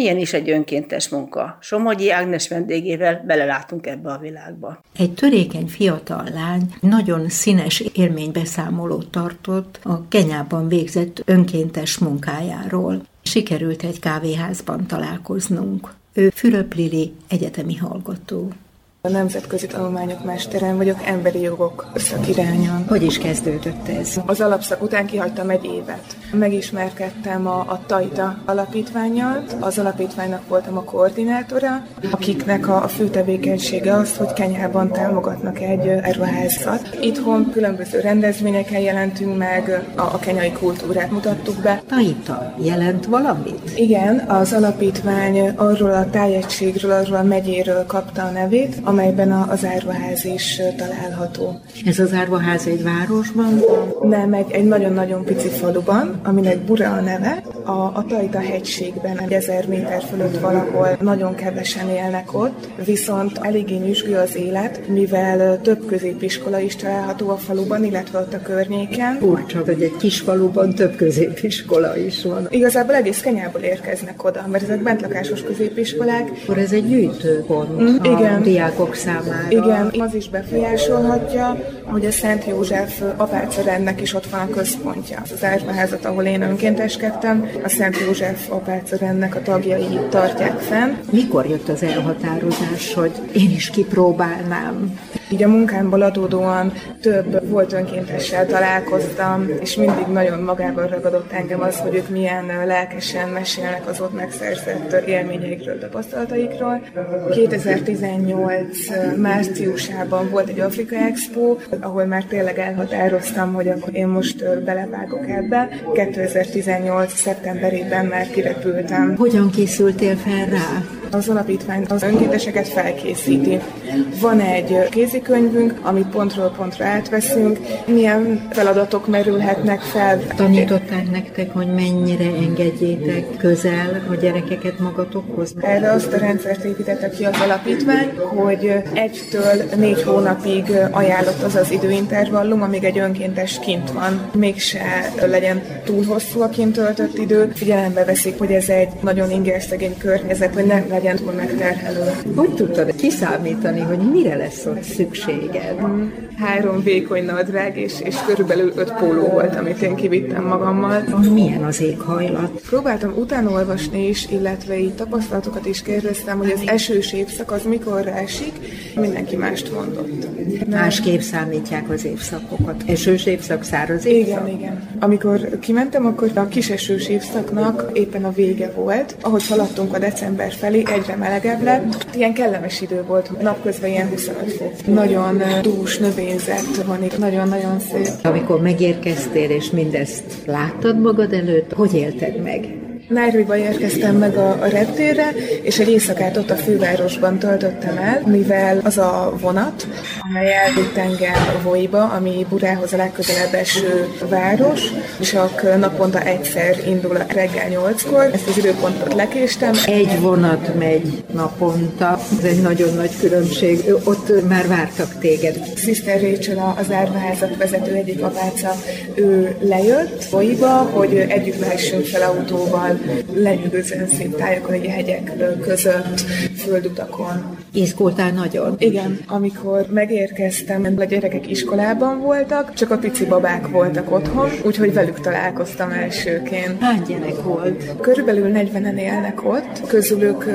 milyen is egy önkéntes munka. Somogyi Ágnes vendégével belelátunk ebbe a világba. Egy törékeny fiatal lány nagyon színes élménybeszámolót tartott a Kenyában végzett önkéntes munkájáról. Sikerült egy kávéházban találkoznunk. Ő Fülöp Lili egyetemi hallgató. A nemzetközi tanulmányok mesteren vagyok, emberi jogok szakirányon. Hogy is kezdődött ez? Az alapszak után kihagytam egy évet. Megismerkedtem a, a Tajta alapítványjal, az alapítványnak voltam a koordinátora, akiknek a, a fő tevékenysége az, hogy Kenyában támogatnak egy erőházat. Itthon különböző rendezvényeken jelentünk meg, a, a kenyai kultúrát mutattuk be. Taita jelent valamit? Igen, az alapítvány arról a tájegységről, arról a megyéről kapta a nevét, amelyben az árvaház is található. Ez az árvaház egy városban van? Nem, egy, egy nagyon-nagyon pici faluban, aminek Bura a neve, a, a Tajta hegységben, egy ezer méter fölött valahol nagyon kevesen élnek ott, viszont eléggé nyüzsgő az élet, mivel több középiskola is található a faluban, illetve ott a környéken. Furcsa, hogy egy kis faluban több középiskola is van. Igazából egész Kenyából érkeznek oda, mert ezek bentlakásos középiskolák. Akkor ez egy gyűjtőpont mm, a igen. Diákok számára. Igen, az is befolyásolhatja, hogy a Szent József apácarendnek is ott van a központja. Az árvaházat, ahol én önkénteskedtem, a Szent József apácarendnek a tagjai tartják fenn. Mikor jött az elhatározás, hogy én is kipróbálnám? Így a munkámból adódóan több volt önkéntessel találkoztam, és mindig nagyon magában ragadott engem az, hogy ők milyen lelkesen mesélnek az ott megszerzett élményeikről, tapasztalataikról. 2018 márciusában volt egy Afrika Expo, ahol már tényleg elhatároztam, hogy akkor én most belevágok ebbe. 2018. szeptemberében már kirepültem. Hogyan készültél fel rá? Az alapítvány az önkénteseket felkészíti. Van egy kézikönyvünk, amit pontról pontra átveszünk, milyen feladatok merülhetnek fel. Tanították nektek, hogy mennyire engedjétek közel a gyerekeket magatokhoz? Erre azt a rendszert építette ki az alapítvány, hogy egytől négy hónapig ajánlott az az időintervallum, amíg egy önkéntes kint van. Mégse legyen túl hosszú a kint töltött idő. Figyelembe veszik, hogy ez egy nagyon ingerszegény környezet, hogy ne legyen túl megterhelő. Hogy tudtad kiszámítani, hogy mire lesz ott szükséged? Három vékony nadrág és, és körülbelül öt póló volt, amit én kivittem magammal. Milyen az éghajlat? Próbáltam utána olvasni is, illetve így tapasztalatokat is kérdeztem, hogy az esős évszak az mikor esik, mindenki mást mondott. Másképp számítják az évszakokat. Esős évszak, száraz évszak? Igen, igen. Amikor kimentem, akkor a kis esős évszaknak éppen a vége volt. Ahogy haladtunk a december felé, egyre melegebb lett. Ilyen kellemes idő volt, napközben ilyen 25 fok. Nagyon dús növényzet van itt, nagyon-nagyon szép. Amikor megérkeztél, és mindezt láttad magad előtt, hogy élted meg? Nairobiba érkeztem meg a, a reptérre, és egy éjszakát ott a fővárosban töltöttem el, mivel az a vonat, amely elvitt engem Voiba, ami Burához a legközelebb eső város, csak naponta egyszer indul a reggel nyolckor. Ezt az időpontot lekéstem. Egy vonat megy naponta, ez egy nagyon nagy különbség. Ott már vártak téged. Sister Rachel, az árvaházat vezető egyik apáca, ő lejött Voiba, hogy együtt lehessünk fel autóval lenyűgözően szép egy hegyek között, földutakon. Izgultál nagyon? Igen, amikor megérkeztem, a gyerekek iskolában voltak, csak a pici babák voltak otthon, úgyhogy velük találkoztam elsőként. Hány gyerek volt? Körülbelül 40-en élnek ott, közülük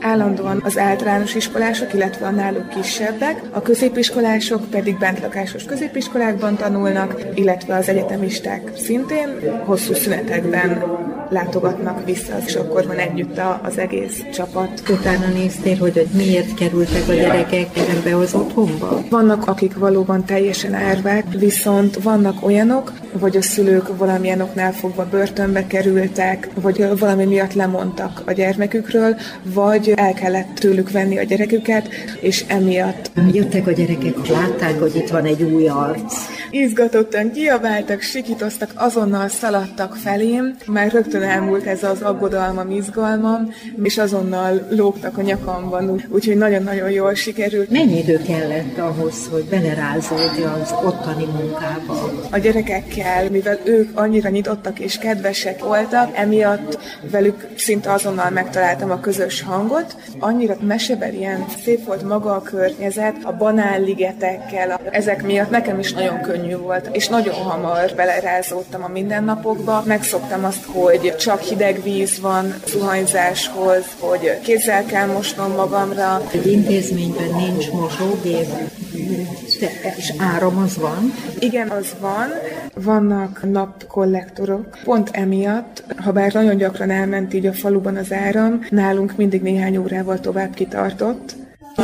állandóan az általános iskolások, illetve a náluk kisebbek, a középiskolások pedig bentlakásos középiskolákban tanulnak, illetve az egyetemisták szintén hosszú szünetekben látogatnak vissza, és akkor van együtt az egész csapat. Utána néztél, hogy, hogy miért kerültek a gyerekek ebbe az otthonba? Vannak, akik valóban teljesen árvák, viszont vannak olyanok, vagy a szülők valamilyen oknál fogva börtönbe kerültek, vagy valami miatt lemondtak a gyermekükről, vagy el kellett tőlük venni a gyereküket, és emiatt. Jöttek a gyerekek, látták, hogy itt van egy új arc izgatottan kiabáltak, sikítoztak, azonnal szaladtak felém, már rögtön elmúlt ez az aggodalmam, izgalmam, és azonnal lógtak a nyakamban, úgyhogy nagyon-nagyon jól sikerült. Mennyi idő kellett ahhoz, hogy belerázódj az ottani munkába? A gyerekekkel, mivel ők annyira nyitottak és kedvesek voltak, emiatt velük szinte azonnal megtaláltam a közös hangot. Annyira mesebelien szép volt maga a környezet, a banánligetekkel, ezek miatt nekem is nagyon könnyű volt, és nagyon hamar belerázódtam a mindennapokba. Megszoktam azt, hogy csak hideg víz van zuhanyzáshoz, hogy kézzel kell mosnom magamra. Egy intézményben nincs mosógép, és áram az van? Igen, az van. Vannak napkollektorok. Pont emiatt, ha bár nagyon gyakran elment így a faluban az áram, nálunk mindig néhány órával tovább kitartott.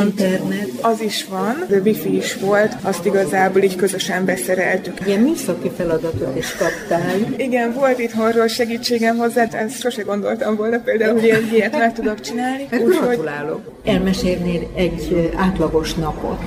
Internet. Az is van, de wifi is volt, azt igazából így közösen beszereltük. Ilyen műszaki feladatot is kaptál. Igen, volt itthonról segítségem hozzá, ezt sose gondoltam volna például, hogy én ilyet meg tudok csinálni. Hát gratulálok. Elmesélnél egy átlagos napot.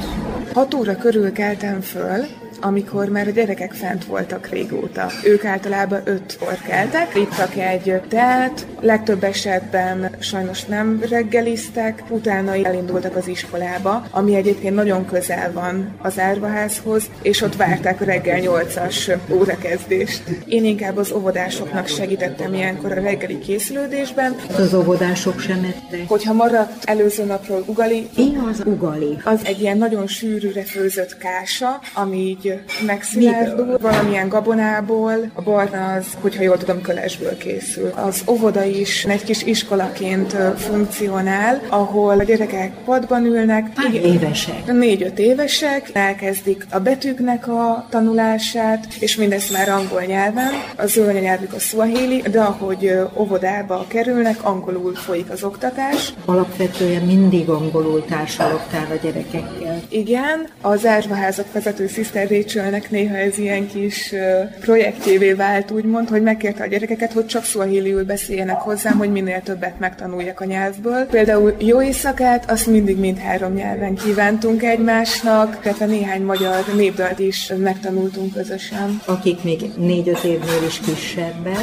6 óra körül keltem föl, amikor már a gyerekek fent voltak régóta. Ők általában ötkor keltek, ittak egy teát, legtöbb esetben sajnos nem reggeliztek, utána elindultak az iskolába, ami egyébként nagyon közel van az árvaházhoz, és ott várták a reggel 8-as órakezdést. Én inkább az óvodásoknak segítettem ilyenkor a reggeli készülődésben. Az óvodások sem ettek. Hogyha maradt előző napról ugali, Mi az ugali? az egy ilyen nagyon sűrűre főzött kása, ami így megszilárdul, valamilyen gabonából, a barna az, hogyha jól tudom, kölesből készül. Az óvoda is egy kis iskolaként funkcionál, ahol a gyerekek padban ülnek. Hány évesek? Négy-öt évesek, elkezdik a betűknek a tanulását, és mindezt már angol nyelven. Az ő anyanyelvük a swahili, de ahogy óvodába kerülnek, angolul folyik az oktatás. Alapvetően mindig angolul társalogtál a gyerekekkel. Igen, az árvaházak vezető Sister Rachelnek néha ez ilyen kis projektjévé vált, úgymond, hogy megkérte a gyerekeket, hogy csak szóhiliul beszéljenek hozzám, hogy minél többet megtanuljak a nyelvből. Például jó éjszakát, azt mindig mindhárom nyelven kívántunk egymásnak, illetve néhány magyar népdalt is megtanultunk közösen. Akik még négy-öt évnél is kisebbek,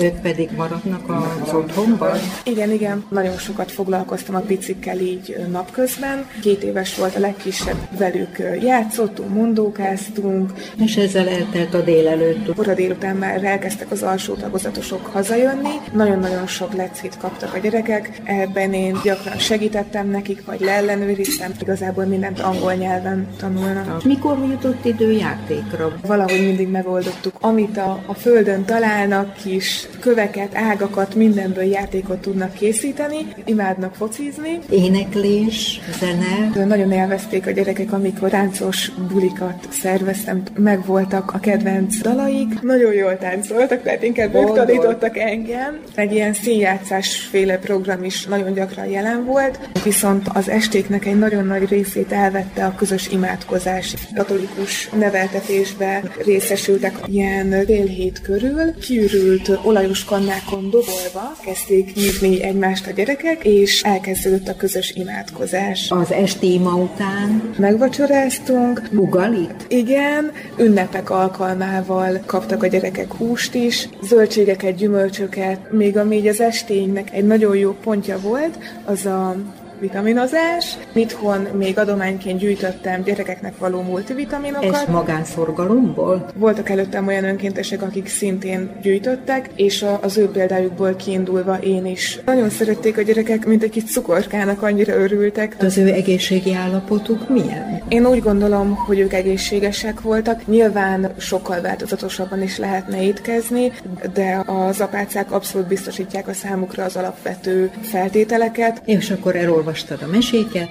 ők pedig maradnak az otthonban. Igen, igen, nagyon sokat foglalkoztam a picikkel így napközben. Két éves volt a legkisebb, velük játszottunk, mondókáztunk, És ezzel eltelt a délelőtt. Kora délután már elkezdtek az alsó tagozatosok hazajönni. Nagyon-nagyon sok lecit kaptak a gyerekek. Ebben én gyakran segítettem nekik, vagy leellenőriztem. Igazából mindent angol nyelven tanulnak. Mikor jutott idő játékra? Valahogy mindig megoldottuk. Amit a, a földön találnak, kis köveket, ágakat, mindenből játékot tudnak készíteni. Imádnak focizni. Éneklés, zene, Nagyon élvezték a gyerekek, amikor táncos bulikat szerveztem, megvoltak a kedvenc dalaik. Nagyon jól táncoltak, tehát inkább ők Boldog. tanítottak engem. Egy ilyen színjátszásféle program is nagyon gyakran jelen volt, viszont az estéknek egy nagyon nagy részét elvette a közös imádkozás. Katolikus neveltetésbe részesültek ilyen fél hét körül, kiürült olajos kannákon dobolva kezdték nyitni egymást a gyerekek, és elkezdődött a közös imádkozás. az esti ima után, Megvacsoráztunk, ugalit, igen, ünnepek alkalmával kaptak a gyerekek húst is, zöldségeket, gyümölcsöket, még ami így az esténynek egy nagyon jó pontja volt, az a vitaminozás. Itthon még adományként gyűjtöttem gyerekeknek való és multivitaminokat. magánszorgalomból. Voltak előttem olyan önkéntesek, akik szintén gyűjtöttek, és a- az ő példájukból kiindulva én is. Nagyon szerették a gyerekek, mint egy kis cukorkának, annyira örültek. Az ő egészségi állapotuk milyen? Én úgy gondolom, hogy ők egészségesek voltak. Nyilván sokkal változatosabban is lehetne étkezni, de az apácák abszolút biztosítják a számukra az alapvető feltételeket. És akkor elolvastad a meséket,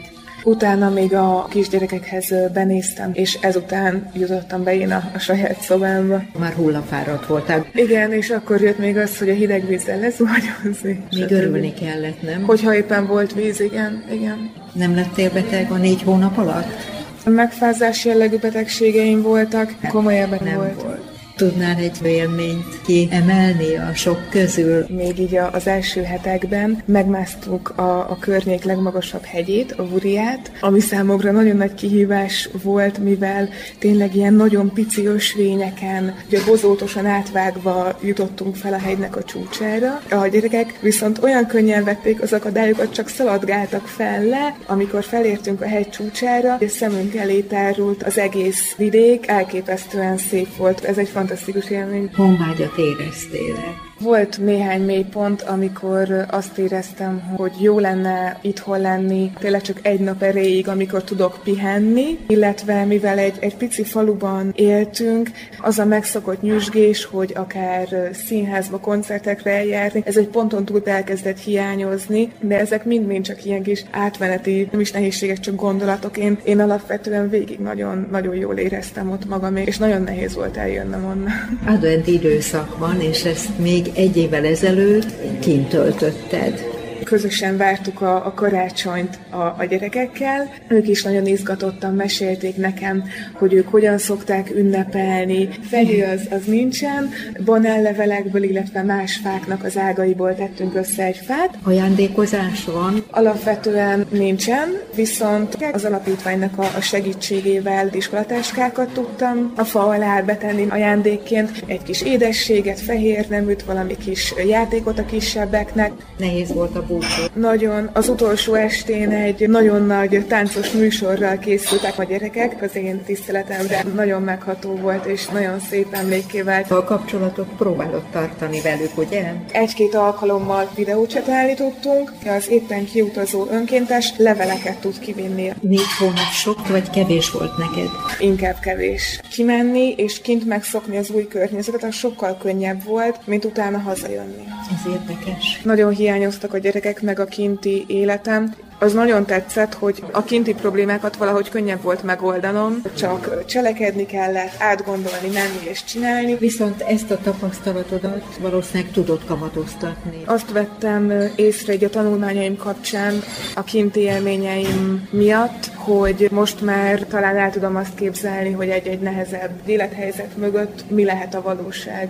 Utána még a kisgyerekekhez benéztem, és ezután jutottam be én a, a saját szobámba. már hullafáradt voltál. Igen, és akkor jött még az, hogy a hideg vízzel lezuhanyozni. Még örülni kellett, nem? Hogyha éppen volt víz, igen, igen. Nem lettél beteg a négy hónap alatt? Megfázás jellegű betegségeim voltak, komolyabban Nem volt. volt. Tudnál egy élményt kiemelni a sok közül? Még így az első hetekben megmásztuk a, a környék legmagasabb hegyét, a Vuriát, ami számomra nagyon nagy kihívás volt, mivel tényleg ilyen nagyon pici ösvényeken, ugye bozótosan átvágva jutottunk fel a hegynek a csúcsára. A gyerekek viszont olyan könnyen vették az akadályokat, csak szaladgáltak fel le, amikor felértünk a hegy csúcsára, és szemünk elé tárult az egész vidék, elképesztően szép volt. Ez egy fantasztikus élmény. Honvágyat éreztél volt néhány mélypont, amikor azt éreztem, hogy jó lenne itthon lenni, tényleg csak egy nap erejéig, amikor tudok pihenni, illetve mivel egy, egy pici faluban éltünk, az a megszokott nyüzsgés, hogy akár színházba, koncertekre eljárni, ez egy ponton túl elkezdett hiányozni, de ezek mind-mind csak ilyen kis átmeneti, nem is nehézségek, csak gondolatok. Én, én alapvetően végig nagyon, nagyon jól éreztem ott magam, és nagyon nehéz volt eljönnem onnan. Advent időszak van, és ezt még egy évvel ezelőtt kint töltötted. Közösen vártuk a, a karácsonyt a, a gyerekekkel. Ők is nagyon izgatottan mesélték nekem, hogy ők hogyan szokták ünnepelni. Fehé az, az nincsen, banánlevelekből, illetve más fáknak az ágaiból tettünk össze egy fát. Ajándékozás van? Alapvetően nincsen, viszont az alapítványnak a, a segítségével iskolatáskákat tudtam a fa alá betenni ajándékként. Egy kis édességet, fehér neműt, valami kis játékot a kisebbeknek. Nehéz volt a búcsú. Nagyon. Az utolsó estén egy nagyon nagy táncos műsorral készültek a gyerekek az én tiszteletemre. Nagyon megható volt, és nagyon szép emlékké vált. A kapcsolatot próbálod tartani velük, ugye? Egy-két alkalommal videócset állítottunk, az éppen kiutazó önkéntes leveleket tud kivinni. Négy hónap sok, vagy kevés volt neked? Inkább kevés. Kimenni és kint megszokni az új környezetet, az sokkal könnyebb volt, mint utána hazajönni. Ez érdekes. Nagyon hiányoztak a gyerekek, meg a kinti életem. Az nagyon tetszett, hogy a kinti problémákat valahogy könnyebb volt megoldanom, csak cselekedni kellett, átgondolni, menni és csinálni. Viszont ezt a tapasztalatodat valószínűleg tudod kamatoztatni. Azt vettem észre egy a tanulmányaim kapcsán, a kinti élményeim miatt, hogy most már talán el tudom azt képzelni, hogy egy-egy nehezebb élethelyzet mögött mi lehet a valóság.